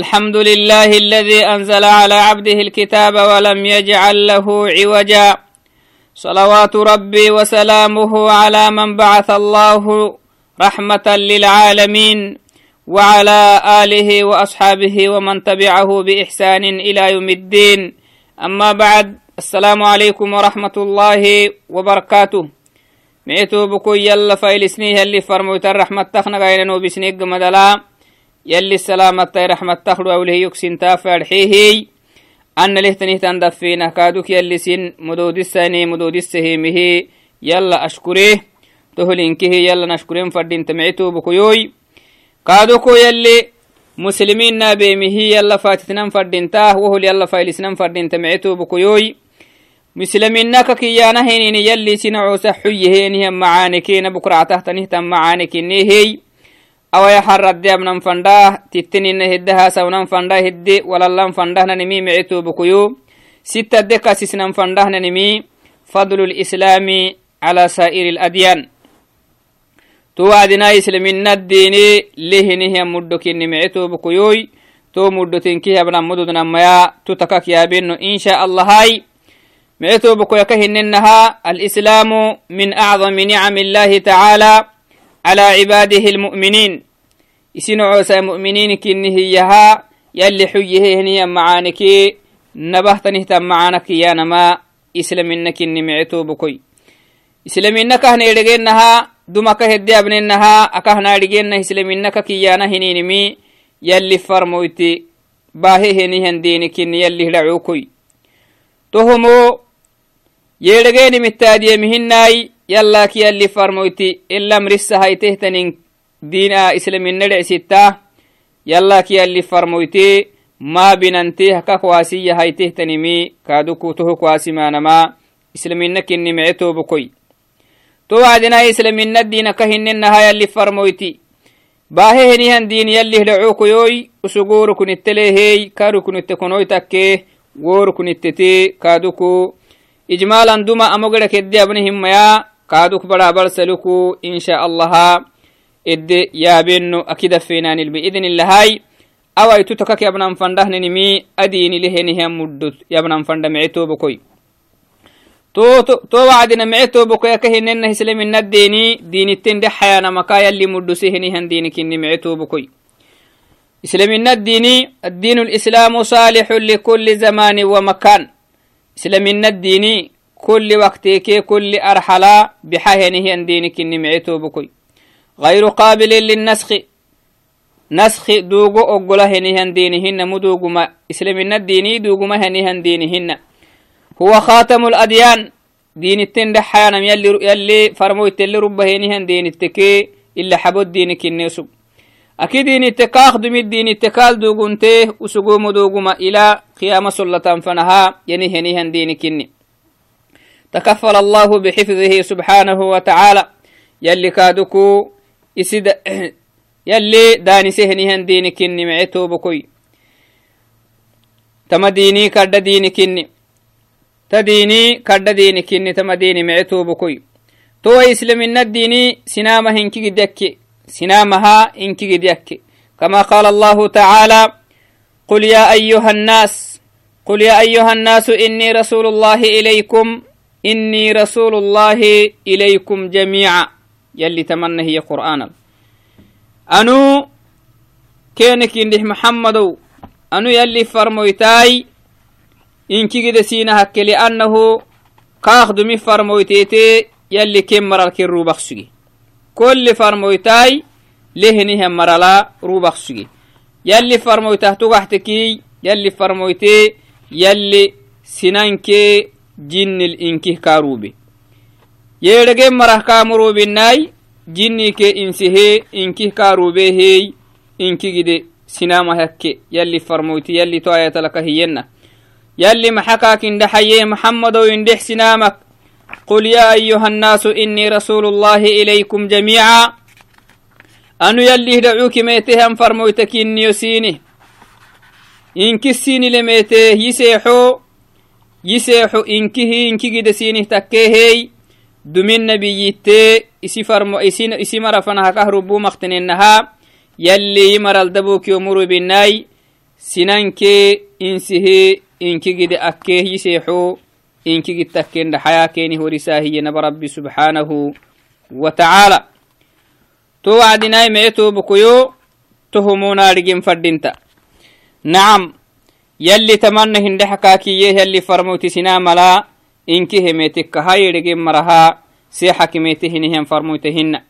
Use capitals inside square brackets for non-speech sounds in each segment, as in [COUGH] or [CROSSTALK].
الحمد لله الذي أنزل على عبده الكتاب ولم يجعل له عوجا صلوات ربي وسلامه على من بعث الله رحمة للعالمين وعلى آله وأصحابه ومن تبعه بإحسان إلى يوم الدين أما بعد السلام عليكم ورحمة الله وبركاته معتو بكو يلا فايلسنيه اللي فرموت الرحمة تخنا غيرنو بسنيق مدلا يلي السلامة رحمة تخلو أوله يكسن تافر. حيهي أن لهتنه تندفينه كادوك يلي سن مدود الساني مدود السهيمه يلا أشكره تهلينكه يلا نشكرين. فردين تمعتو بكيوي. كادوكو يلي مسلمين نابيمه يلا فاتتنا فردين تاه. وهو يلا فايلسنا فردين تمعتو بكيوي. مسلمين ناكا كيانا هينين يلي سنعو سحيه هينهم معانكين. بكرة تحتنه تم معانكين. هي. Awaya harradde abnan fandah tittininna hiddaha sawnan fandah hiddi walallan fandahnanimi micitubukuyu sittadde kasisnan fandahnanimi fadlu lislami ala sa'iri ladyan to wacdina islaminaddiini lihinihian muddokinni micitubukuyuy to muddotinkihi abnan mududnamaya tu takak yaabinno insha allahai micitubukuyaka hininaha alislamu min acdami nicami illahi tacaala على عباده المؤمنين عوسى مؤمنين كنه يها يلي حيه هنيا معانك نبهتنه تم معانك يا نما إسلامنك إني معتو بكوي. إسلامنك هنا يدغنها دمك هدي أبننها أكهنا يدغنها إسلامنك كيانا هنينمي يلي فرمويتي باهي هنيهن دينك إني يلي هدعوكوي تهمو يدغني متادية مهناي يلا كي اللي فرمويتي. إلا مرسا هايته تنين دينا إسلامين ندعسيتا يلا كي اللي فرمويتي. ما بننتيه ككواسية هايته تنمي كادو كوته كواسي ما نما إسلامين نكني معتو بكوي تو وعدنا إسلامين الدين كهن هاي اللي فرمويتي إن إد يابنو أكيد فينان بإذن الله هاي أو يتوتكك يا ابن فنده نمي أديني لهنه مدت يا ابن فنده معتو بكوي تو تو وعدنا معتو بكوي كهنن هسلم الديني دين التند حيانا مكايا اللي مدسه هن ديني كني معتو بكوي إسلام الديني الدين الإسلام صالح لكل زمان ومكان. إسلام الديني كل وقت كي كل أرحلا بحهنه دينك النمعتو بكوي غير قابل للنسخ. نسخ دوغو أقوله هنهن دينهن مدوغما إسلامنا الديني دوغما هنهن دينهن هو خاتم الأديان. دين التند حيانا يلي, يلي فرمو يتلي ربه هنهن دين التكي. إلا حبود دينك النسب أكيد دين التكاخ دم الدين التكال دوغنته وسقوم دوغما إلى قيام سلطة فنها ينهنهن دينك النسب تكفل الله بحفظه سبحانه وتعالى. يلي كادوكو [COUGHS] داني سهنهن ديني كني معتو بكوي تما ديني كرد ديني كني. تديني كرد ديني كني تما ديني معتو بكوي تو إسلامنا الديني سنامة هنكي قدك سنامها هنكي قدك كما قال الله تعالى قل يا أيها الناس قل يا أيها الناس إني رسول الله إليكم إني رسول الله إليكم جميعا. يلي تمنى هي قرآن. أنو كينك إنده محمد أنو يلي فرمويتاي إنكي قد سينا هكي لأنه كاخدو مي فرمويتيتي يلي كم مرال كي روبخسجي كل فرمويتاي لهنه مرلا روبخسجي يلي فرمويته تغحتكي يلي فرمويتي يلي سنانكي jinnil inkih kaarube yeedhage marah kaamurubinai jinni ke insihe inkih kaarube hey inkigide sinama hakke yalli farmoyti yalli to ayatalaka hiyenna يلي محكاك إن حي محمد وإن سنامك قل يا أيها الناس إني رسول الله إليكم جميعا أنو يلي دعوك ميتهم فرموتك إني يسيني إن كسيني لميته يسيحو yiseexo inkihi inkigida sinih takkeehey dumin nabiyitte isi farmo isi marafanahakah rubu maktininaha yalli yimaral dabukio murubinai sinankee insihe inkigide akkee yiseexo inkigid takkenda xayaakeeni horisaahiye naba rabbi subxaanahu wa tacaala to wacdinai mee tobukoyo tohumonaadhigin fadhinta nacam yalli tamanna hindhexakaakiye yalli farmoyti sinaa malaa inki hemetekka hayidhigin marahaa see xakimete hinihen farmoyta hinna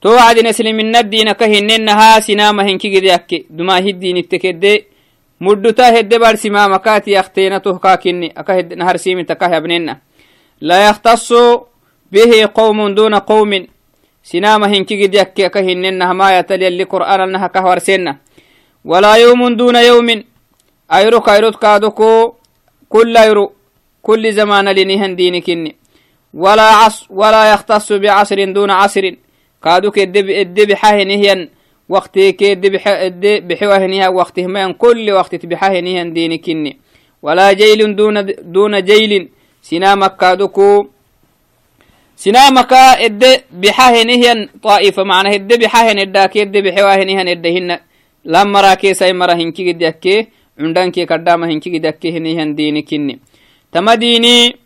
to wacdin isliminaddiinaka hinnenahaa sinaama hinkigide yakke dumaa hiddiinittekedde mudduta hedde bar simamakaati yakteena tohkaakinni aka naharsiimita kah yabnenna la yaktasu bihi qawmun duna qawmin sinama hinkigid yakke aka hinnenna hamayatal yalli qur'aanalnaha kah warsenna walaa yawmun duna yawmin ayro kayrot kaadoko kullayru kulli zamana linihan diinikinni walaa yaktasu bicasrin duna casrin kaaduk edde bixahenihyan وقتي بحوهنها وقت ما كل وقت تبحهنها دينكني ولا جيل دون دون جيل. سنامك كادوكو سنامك إد بحهنها طائفة معنى إد بحهن الداك إد بحوهنها ادهن لما راكي ساي مرا هنكي قد عندك قدام هنكي قد هنها دينكني تما ديني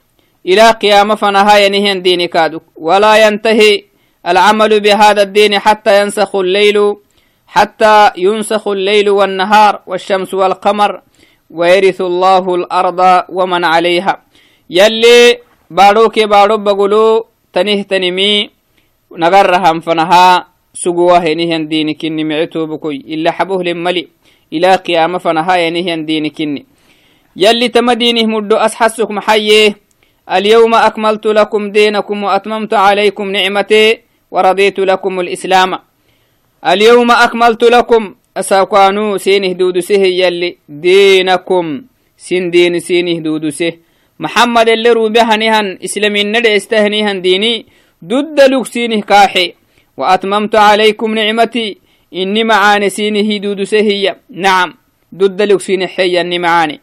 إلى قيامة فنهاية نهن ديني كادوك ولا ينتهي العمل بهذا الدين حتى ينسخ الليل حتى ينسخ الليل والنهار والشمس والقمر ويرث الله الأرض ومن عليها. يلي باروك بارو بقولو تنه تنمي نغرهم فنها سقوه نهن دين كني معتو بكوي. إلا حبوه لملي إلى قيامة فنها ينهن دين كني. يلي تمدينه مدو أسحسك محيه اليوم أكملت لكم دينكم وأتممت عليكم نعمتي ورضيت لكم الإسلام. اليوم أكملت لكم. أساقانو سينه دودسه يلي دينكم. سين دين سينه دودسه محمد اللي روبها نهن إسلامين ندع استهنيهن ديني. ضد لك سينه كاحي. وأتممت عليكم نعمتي. إني معاني سينه دودسه نعم. ضد لك سينه حي إني معاني.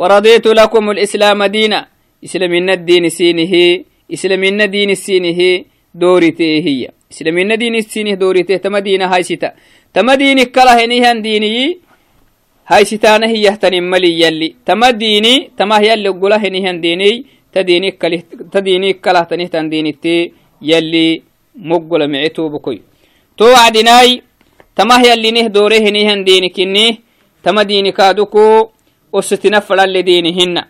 ورضيت لكم الإسلام دينا إسلامين الدين سينه إسلامين الدين سينه دورته هي islamina diini sinih doorite tama diina haysita tama diini kala henihan diiniyi haysitaana hiyahtanin mali yalli tama diini tamah yalli gula henihan diiniy ta diini kalahtanihtan diinitti yalli moggula mice tubukoy to wacdinaai tamah yallinih doore henihan diini kinni tama diini kaaduku osotina fadhalle diini hinna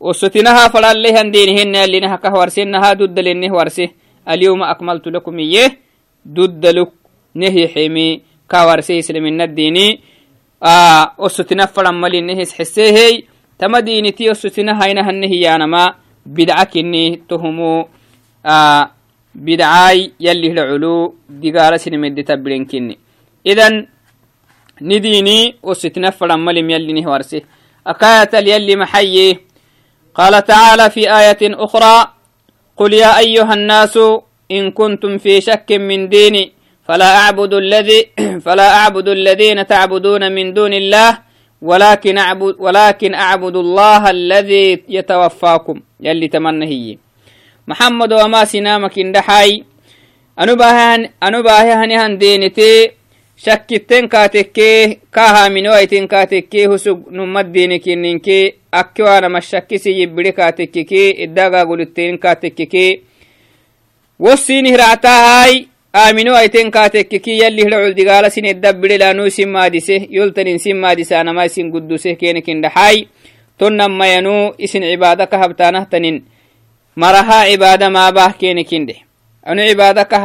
osotinaha fadhallehan diini hinna yallinaha kah warsinnaha duddalennih warse اليوم أكملت لكم إياه. ضد لك نهي حمي. كاورسي إسلامنا الديني آه أسوتنا فرمالي نهيس حسيهي تما دينتي أسوتنا هاينا هنهي يانما. بدعك إني تهمو. آه بدعاي يلي العلو دقارة سنمد تبرين كني إذن نديني أسوتنا فرمالي يلي نهوارسي أكاية يلي محيي. قال تعالى في آية أخرى قل يا أيها الناس إن كنتم في شك من ديني فلا أعبد الذي [CLEARS THROAT] فلا أعبد الذين تعبدون من دون الله ولكن أعبد ولكن أعبد الله الذي يتوفاكم. يلي تمنى محمد وما سنامك اندحاي أنو باهن أنو باهن هن دينتي shakkitten kaatekkee kaahaaminoaitin kaatekkee husug nummad diinikinninkee akki waanama shakkisi yibbiri kaatekkikee iddagaagulittenin kaatekkikee wossiini hiractaahaai aamino aiten kaatekkiki yalli hira culdigaala sin eddabire laanu isin maadise yoltanin sin maadisaanama isin gudduse keenikin dhaxaai tonnammayanu isin cibaada ka habtaanahtanin marahaa cibaada maabah keenikinde anu cibaada ka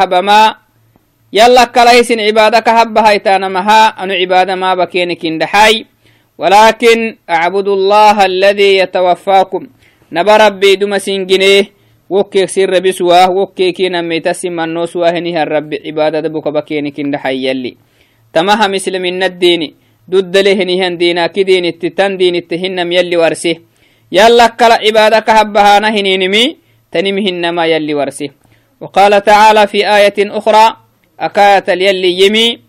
habamaa yala kalahisin cibaada ka habbahaytaanamaha anu cibaada maaba keenikin dhaxaai ولكن أعبد الله الذي يتوفاكم. نبا ربي دم سنجنيه وكيك سر بسواه وكيكي نميتا سمانو سواهنها الرب عبادة بك بكيني كند حيالي تمها مثل من الدين ضد لهنهن دينا كدين التتن دين التهنم يلي ورسه يلا كلا عبادة كهبها نهنينمي تنمهن ما يلي ورسه وقال تعالى في آية أخرى أكاية يلي يمي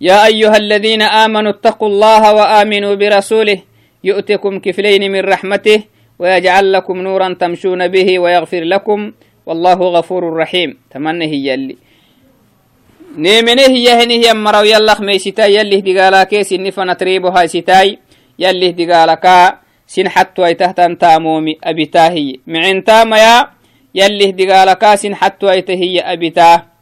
يا أيها الذين آمنوا اتقوا الله وآمنوا برسوله يؤتكم كفلين من رحمته ويجعل لكم نورا تمشون به ويغفر لكم والله غفور رحيم. تمنى هي اللي نيمنه هي هنه يمرو يلخ ميسيتاي يلي دقالاكي سن فنتريبو هاي سيتاي يلي دقالكا سن حتو أي تهتن تامومي أبتاهي معين تاميا يلي دقالكا سن حتو أي تهي أبتاه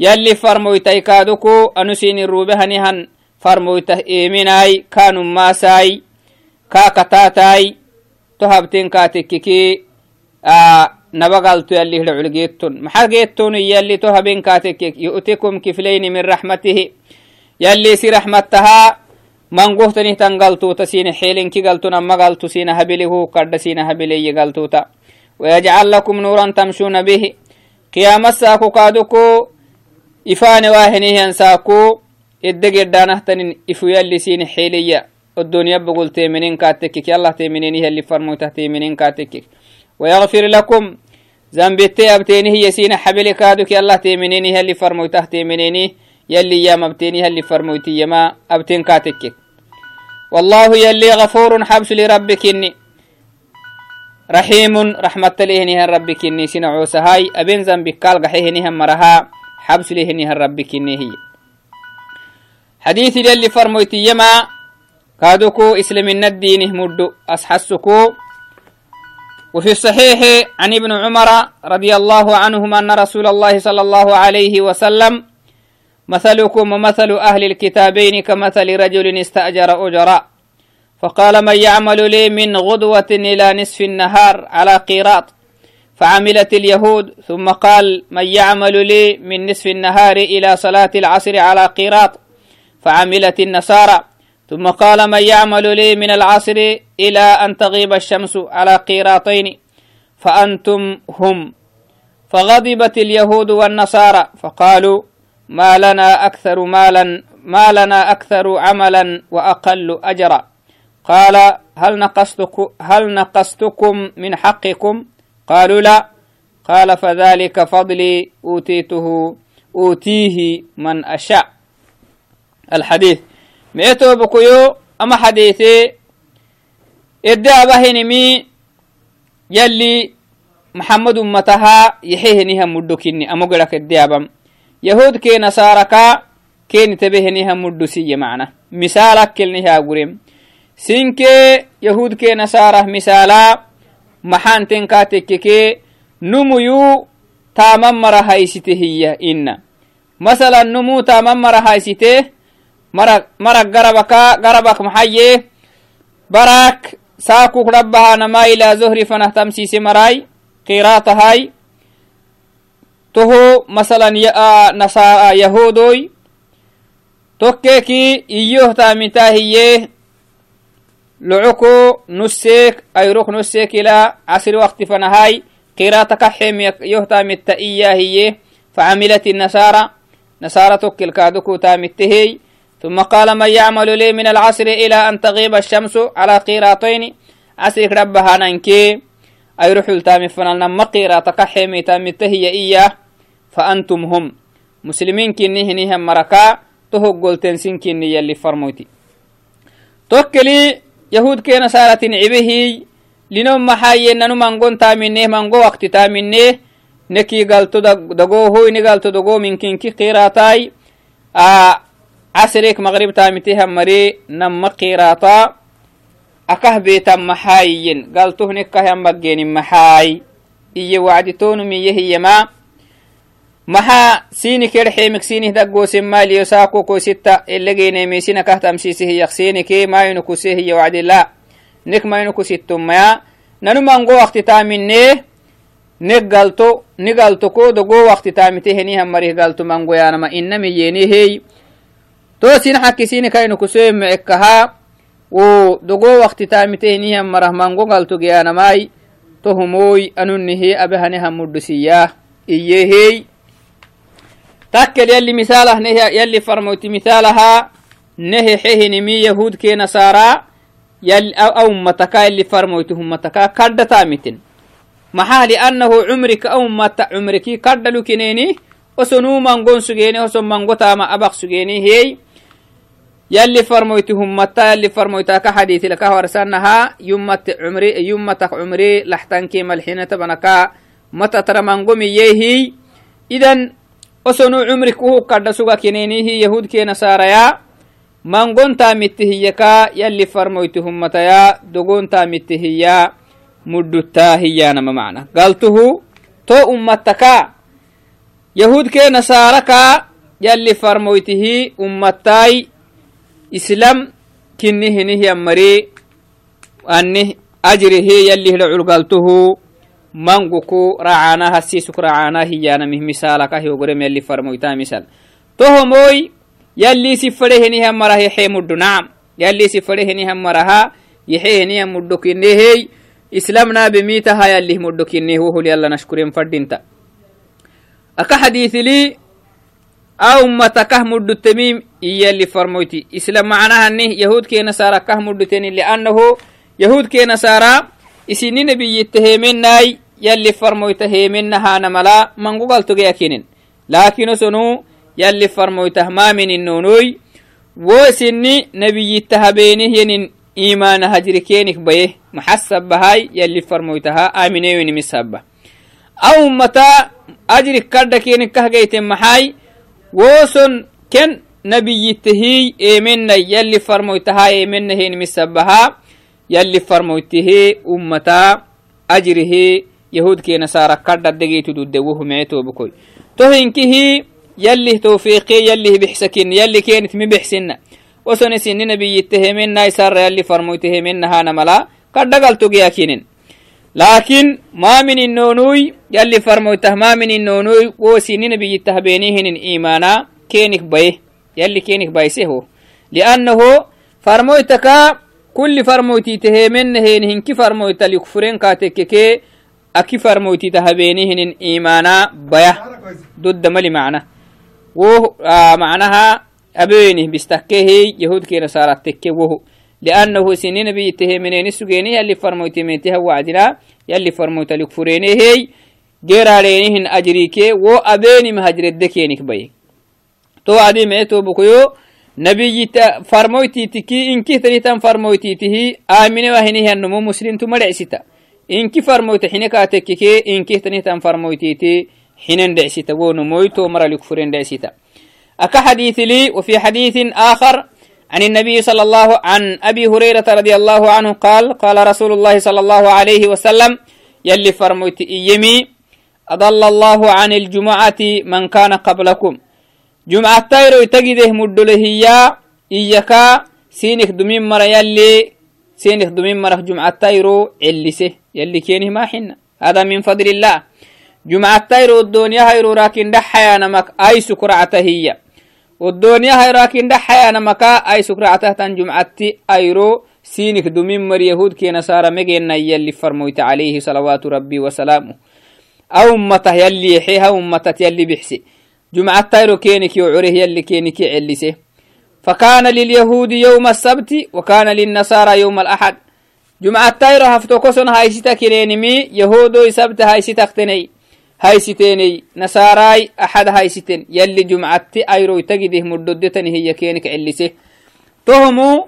يلي فرمويتاي كادوكو أنسين الروبهنهن فرمويته إيمناي كانوا ماساي كاكتاتاي تهبتين كاتككي آه نبغلت يلي هدعو جيتون محا جيتون يلي تهبين كاتكك يؤتكم كفلين من رحمته. يلي سي رحمتها من قهتني تنقلتو تسين حيلين كي قلتو نما قلتو سين هبله قد سين هبلي قلتو تا. ويجعل لكم نورا تمشون به. قيام ساكو كادوكو إفان واهنه ينساكو إدقردانه تنين إفو يلي سين حيلية. الدنيا بقول تيمنين كاتكك يلا تيمنين يلي فرمو تيمنين كاتكك. ويغفر لكم زنبتي أبتيني هي سين حبل كادوك يلا تيمنيني هل فرمو تيمنيني يلي يا مبتيني هل فرموتي يما أبتين كاتكك. والله يلي غفور حبس لربك إني. رحيم رحمة لهنها ربك إني. سنعوس هاي أبين زنبك قال قحيهنها مرها. حبس لهنها ربك هي. حديث يلي فرموتي يما كادوكو إسلام الدين مدو أسحسكو. وفي الصحيح عن ابن عمر رضي الله عنهما أن رسول الله صلى الله عليه وسلم مثلكم ومثل أهل الكتابين كمثل رجل استأجر أجراء فقال من يعمل لي من غدوة إلى نصف النهار على قيراط فعملت اليهود ثم قال من يعمل لي من نصف النهار إلى صلاة العصر على قيراط فعملت النصارى. ثم قال من يعمل لي من العصر إلى أن تغيب الشمس على قيراطين فأنتم هم فغضبت اليهود والنصارى فقالوا ما لنا أكثر مالا ما لنا أكثر عملا وأقل أجرا قال هل نقصتكم, هل نقصتكم من حقكم؟ قالوا لا. قال فذلك فضلي أوتيته أوتيه من أشاء. الحديث. ميتو بكيو أما حديثي. إدى أبهنمي يلي محمد أمتها يحيهنها قلك إدى أبم. يهود كي نصاركا كين تبهنها مدسية معنا مثالك كلنها قريم. سينكي يهود كي نصارى مثالا محان تنكاتككي نميو تامم مرهايسته هي إن مثلا نمو تامم مرهايسته marag marag garabaka garabak maxaye barak saakuk rabbaha nama ilaa zohri fanah tamsiise maray qiraatahay toho masalan yahudoy tokkeeki iyohtaamitaa hiye locoko nusseek ayrok nusseek ila casri wakti fanahay qiraata kaxem yohtaamitta iyaa hiye facamilat النصارى نصارى توكل كادوكو تامتهي ثم قال من يعمل لي من العصر إلى أن تغيب الشمس على قيراطين عسرك ربها ننكي أي رحل تامي فنالنا ما قيراط كحيمي تامي تهي إياه فأنتم هم. مسلمين كنيه نيهم مركا تهو قلتن سن كني يلي فرموتي. توكلي يهود كينا سارة عبه لنوم محايي ننو منقون تامنيه منقو وقت تامنيه نكي قلتو دقو هو ني قلتو دقو من كنكي قيراتاي آه casrek maqrib taamitehan mare namma qiraata akah beetan maxaayiyen galtohnekkahyan baggenin maxaay iye wacditonumiye hiyema maxa sini kedxeemik sinih daggosen maaliyo saako koisitta elegenemesina kah tamsiise hiyak senike maynu kuse hiye wacdila nek maynu kusittomaya nanu mango wakti taamine nek galto ni galto ko dogo wakti taamite henihan marih galto mangoyanama inamiyene hey to sin hakkisini kainu kusoyemme ekkaha wo dogo wakti tamitehinihan marah mango galto geyanamai to humoy anunnihi abehanehan muddusiya iyehey takkel yalli misalah ne yalli farmoyti misalaha nehe xehinimi yahud ke nasara yal a ummataka yalli farmoyti hummataka kadda tamitin maxaa liannahu cumrika a ummata cumriki kaddalu kineni osonuu mangon sugeni oson mango tama abaq sugeni hey يلي فرمويت همتا يلي فرمويتا كحديث لك ورسانها يمت عمري يمتك عمري لحتنكي ملحينة بنكا متى ترى منقوم يهي إذن osonu cumrik uhu kadha suga kinenihi yahudke nasaraya mangonta mittihiyaka yalli farmoyti hummataya dogonta mittihiya mudduta hiyanama macna galtuhu to ummataka yahudke nasaraka yalli farmoytihi ummattai islam kinni hinihiyammari annih ajrihi yalli hida culgaltuhu manguku racana hasisuk racana hiyanamih misalaka hiogorem yalli farmoyta misal tohomoy yalli sifade henihan mara yexe muddu nacam yalli sifade henihan maraha yexe henihan muddo kinnehey islamna bemitaha yallih muddo kinneh wohul yalla nashkuren fadinta aka hadithili a ummata kah muddutemim iyalli farmoyti islam macnahanih yahudke nasara kah mudduteni liannahu yahudke nasara isini nebiyitte heemenai yalli farmoyta heemenahana mala mangugaltogeyakinen lakin osonu yalli farmoytah maamininnonoy wo isini nebiyitta habenih yenin imana hajri kenik baye maxasabahay yalli farmoytaha aminewenimisabba a ummata ajri kadda kenik kahgayten maxay woson ken nabiyittehiy eemenay yalli farmoytaha eemenahenimisabaha yalli farmoytehe ummata ajrihe yahudke nasara kadhadegeytududde wohumeetobukoy to hinkihi yallih tawfiiqe yallih bixsakin yalli kenit mi bixsina osone sinni nabiyittehemenai sarra yalli farmoytehemenahana mala kadhagaltogeyakinen laakin maamin innonuy yalli farmoytah maamin innonuy wo sinni nabiyitah benihinin imana kenik baye كل فرموتي تهمن هين هن كي فرموتي لكفرين كاتككي أكي فرموتي تهبينهن إيمانا بيا. ضد ملي معنى و آه معناها أبينه بستكيه يهود كي نصارى تكي وهو. لأنه سنين بيتهمنين السجيني يلي فرموتي ميتها وعدلا يلي فرموتي لكفريني هي غير عليهن أجريكي و مهجر الدكينك بي. تو عدي ميتو بكيو آمين وهنه النمو مسلم تمرعستا إنكي فرموت حينك أتككي إنكي تريتان فرموتي تي حين دعستا ونمويتو مرة لك فرين دعستا أكا حديث لي وفي حديث آخر عن النبي صلى الله عن أبي هريرة رضي الله عنه قال قال رسول الله صلى الله عليه وسلم يلي فرميت إيمي أضل الله عن الجمعة من كان قبلكم. جمعة تايرو تجده مدله يا إياكا سينك دمين مرة يلي سينك دمين مرة جمعة تايرو علسه يلي كينه ما حنا هذا من فضل الله جمعة تايرو الدنيا هيرو راكن دحيا نمك أي سكرعته هي والدنيا هاي راكين دحيا أنا مكا أي سكرة تهتن جمعتي أيرو سينك دمين مر يهود كي نصارى مجينا يلي فرمويت عليه صلوات جمعة تايرو كينك يعره يلي كينك علسه فكان لليهود يوم السبت وكان للنصارى يوم الأحد. جمعة تايرو هفتوكسون هاي ستا كينيمي يهودو سبت هاي ستا هايستيني نساراي أحد هايستين يلي جمعتي أيرو تجده مددتني هي كينك علسه تهمو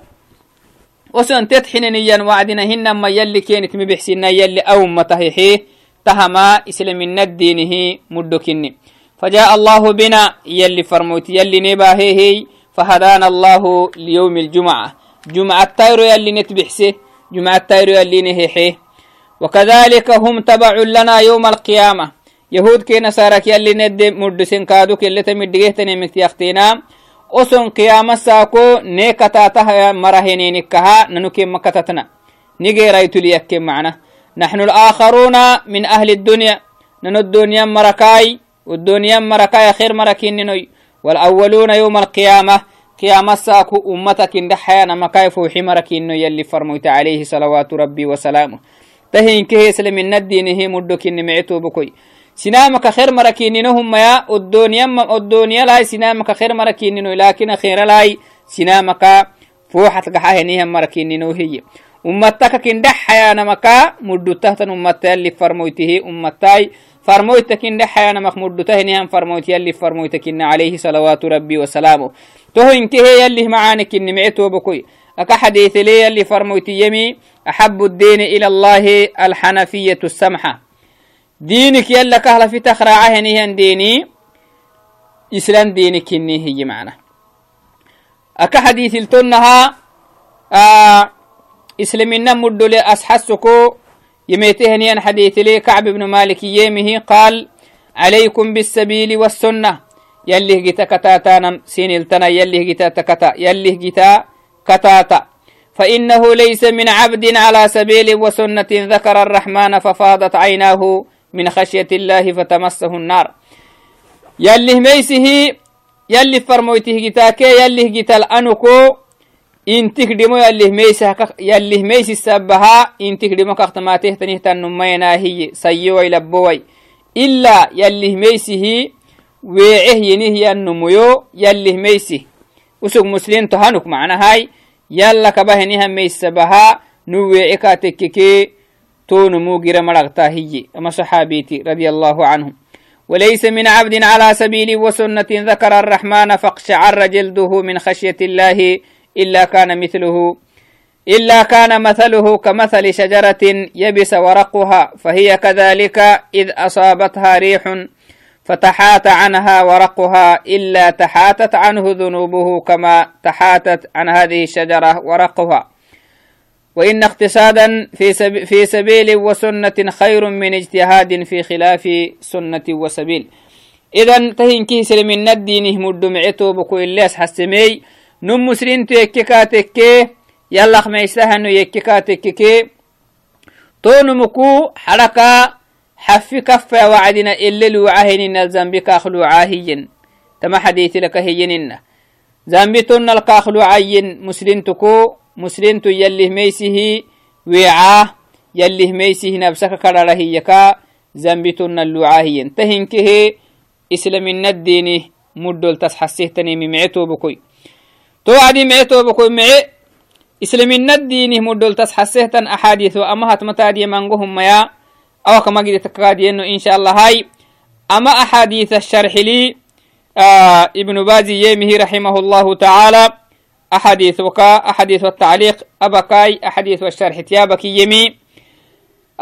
وسن تتحننيا وعدنا هن ما يلي كينت مبحسنا يلي أو تهيحيه تهما إسلام الدينه مدكني فجاء الله بنا يلي فرموت يلي نباهيه فهدانا الله ليوم الجمعة. جمعة تايرو يلي نتبحسه جمعة تايرو يلي نهيحيه وكذلك هم تبع لنا يوم القيامة. يهود كي نصارى كي اللي ند مدسن كادو كي اللي تمدقه تنمكت يختينا أسن قيامة ساكو نيكتا تها مرهنينكها ننكي مكتتنا. نيجي رايتو ليكي معنا. نحن الآخرون من أهل الدنيا. ننو الدنيا مركاي. والدنيا مركاي خير مركين نوي. والأولون يوم القيامة قيامة ساكو أمتك اندحيانا مكاي فوحي مركين يلي فرموت عليه صلوات ربي وسلامه. تهين كهيس لمن الدين هي مدوكين معتو بكوي. سنامك خير مركينينهم يا الدنيا الدنيا لا سنامك خير مركينينو لكن خير لاي سنامك فوحت قحاهنيها مركينينو هي. ummataka kindhaxayanamaka mudutahtan ummata yalli farmoytihi ummatai farmoyta kindhaxayanamak mudutahinihan farmoyt yalli farmoytakina عليه صلوات ربي وسلامه. تهو انكه يلي معانك النمعي توبكوي أكا حديث لي يلي فرمويتي يمي أحب الدين إلى الله الحنفية السمحة. دينك يلا كهلا في تخراعه نيهن ديني. إسلام ديني كني هي معنا. أكا حديث التنها آه إسلامنا مدو لأسحسكو يميتهني حديث لي كعب بن مالك يمه قال عليكم بالسبيل والسنة. يلي جتا كتاتا سين التنا يلي جتا تكتا يلي جتا كتاتا. فإنه ليس من عبد على سبيل وسنة ذكر الرحمن ففاضت عيناه من خشية الله فتمسه النار. يلي ميسه يلي فرمويته جتاكي يلي جتال أنكو intik dhimo yallih meysayallih meysi sabaha intik dhimo kaktamatehtanihtan numaynahiye sayyowai labbowai ila yallih meysihi weeceh yenihyanumuyo yallih meysi usug muslinto hanuk macnahai yalla kabahenihan meysabaha nu weece ka tekkeke tonumu gira maragtahiye ama saxaabiti radi allahu canhum وليس من عبد على سبيل وسنة ذكر الرحمن فاقشعر جلده من خشية الله إلا كان مثله إلا كان مثله كمثل شجرة يبس ورقها فهي كذلك إذ أصابتها ريح فتحات عنها ورقها إلا تحاتت عنه ذنوبه كما تحاتت عن هذه الشجرة ورقها. وإن اقتصادا في, سب في سبيل وسنة خير من اجتهاد في خلاف سنة وسبيل. إذا تهين كيسل من الدين مدمعته بكو إليس حسمي نم مسرين يككا تكي يلا خميسهن يككا تككي تونمكو حركة حفي كفة وعدنا إلا لوعاهن الزنبك أخلوعاهين تما حديث لك هيننا زنبتن الكاخلوعاين مسلنتكو مسلنت يلي ميسه وعاه يلي ميسه نفسك كررهيكا زنبتن اللوعاهين تهنكه إسلام الدين مدل تسحسيه تنمي معتو بكوي تو عدي معتو بكو معي إسلامنا الدين مدول تسحسهتن أحاديث أما هتمتادي منغهم ميا. أو كما قد تكادي إنه إن شاء الله هاي. أما أحاديث الشرح لي آه ابن بازي يمه رحمه الله تعالى. أحاديث وكا أحاديث والتعليق أبكاي أحاديث والشرح تيابك يمي.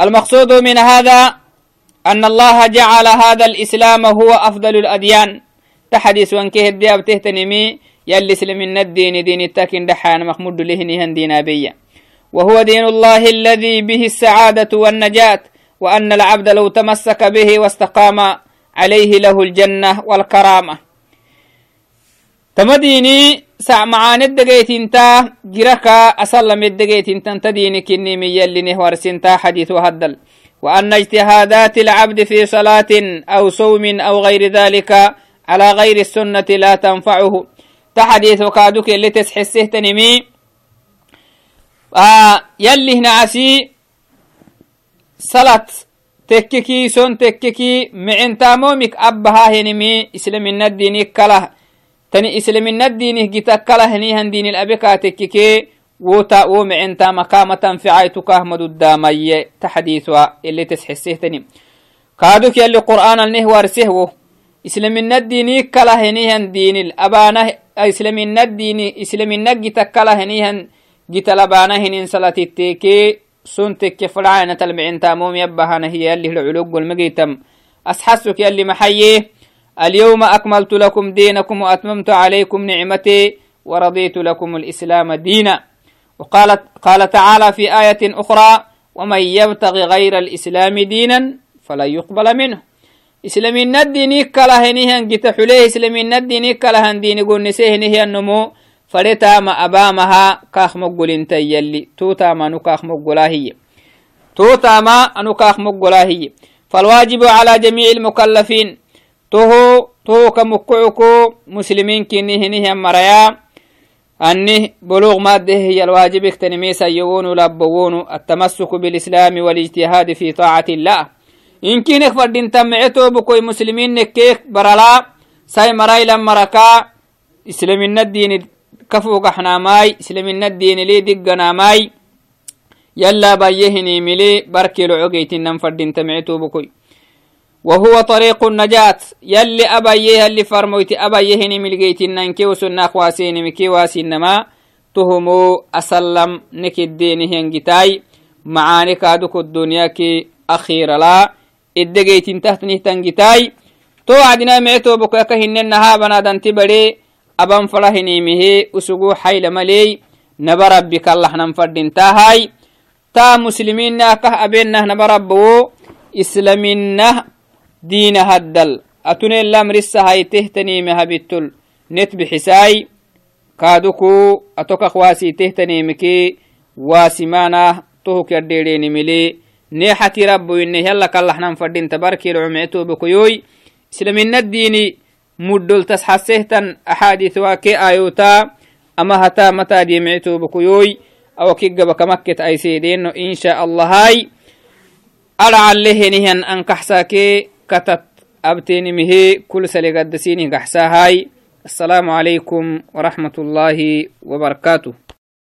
المقصود من هذا أن الله جعل هذا الإسلام هو أفضل الأديان. تحديث وانكه الدياب تهتنمي. يلي سلمنا الدين دين التاكين دحان مخمود لهنهن دين بيا وهو دين الله الذي به السعادة والنجاة وأن العبد لو تمسك به واستقام عليه له الجنة والكرامة. تمديني سع معان الدقيت انتا جركا أسلم الدقيت انتا تدينك إني من يلي سنتا حديث وهدل. وأن اجتهادات العبد في صلاة أو صوم أو غير ذلك على غير السنة لا تنفعه. تحديث وكادوك اللي تسحسه تنمي آه يلي هنا عسي صلاة تككي سون تككي معن تامومك أبها هنمي إسلام الدين كله. تني إسلام الدين جيتا كله هني هندين الأبكا تككي. وتا ومعن تام كامة في عيتك أحمد الدامي. تحديث اللي تسحسه تنمي كادوك يلي قرآن النهوار سهوه. إسلامنا الديني كلا هنيهن دين الأبانة إسلامنا الديني إسلامنا جيتا كلا هنيهن جيتا لبانة هنين صلاة التيكي سنتك فلعانة المعين تاموم يبهانا هي اللي العلوق والمقيتم أسحسك يلي محييه اليوم أكملت لكم دينكم وأتممت عليكم نعمتي ورضيت لكم الإسلام دينا. وقالت قال تعالى في آية أخرى ومن يبتغي غير الإسلام دينا فلا يقبل منه. اسلامين الديني كلا هنيه ان جت حليه اسلامين الديني كلا هن ديني قول نسيه نهي النمو فريتا ما أبا ما ها كاخ مقول انت يلي توتا ما نو كاخ مقولا هي توتا ما انو كاخ مقولا هي فالواجب على جميع المكلفين. تو تو كمقعكو مسلمين كنيه نهي مريا. أني بلوغ مادة هي الواجب اختنمي سيغون لبغون التمسك بالإسلام والإجتهاد في طاعة الله. Inkinek fadhintamece bukoy muslimin nekkeek barala sai marailan maraka islamina dini kafugaxnaamai islamina dinili digganamai yala bayyehinimili barkilocogeytinan fadhintamece bukoy وهو طريق النجاة يلي أبيه اللي فرمويت أبيه ملقيتنا كي وسنا خواسين مكي واسينما تهمو أسلم نكدين هنجتاي معاني كادوك الدنيا كي أخير لا iddegeytin tahtnih tangitaai to wacdina mecto bokaka hinnenaha banadanti bade aban fara hinimihe usugu hayla maley naba rabbi kallahnan fadintahay ta musliminna kah abenah naba rabbawo islaminah diina haddal atunelamrisahay tehtanime habittol net bixisay kaaduku atokak waasi tehtanimeke waasimanah tohuk yadheedhenimile neexati rabboyne yalla kallahnan fadinta barkilcumectobokoyoy islamina diini muddoltas hasehtan axaadiثwa ke ayota ama hata mataadiyemectobokoyoy awakigabakamaket ayseedeno insha allahay aracalehenihan ankaxsaake katat abtenimihe kul salegaddasinih gaxsahay السلام عليكم ورحمة الله وبركاته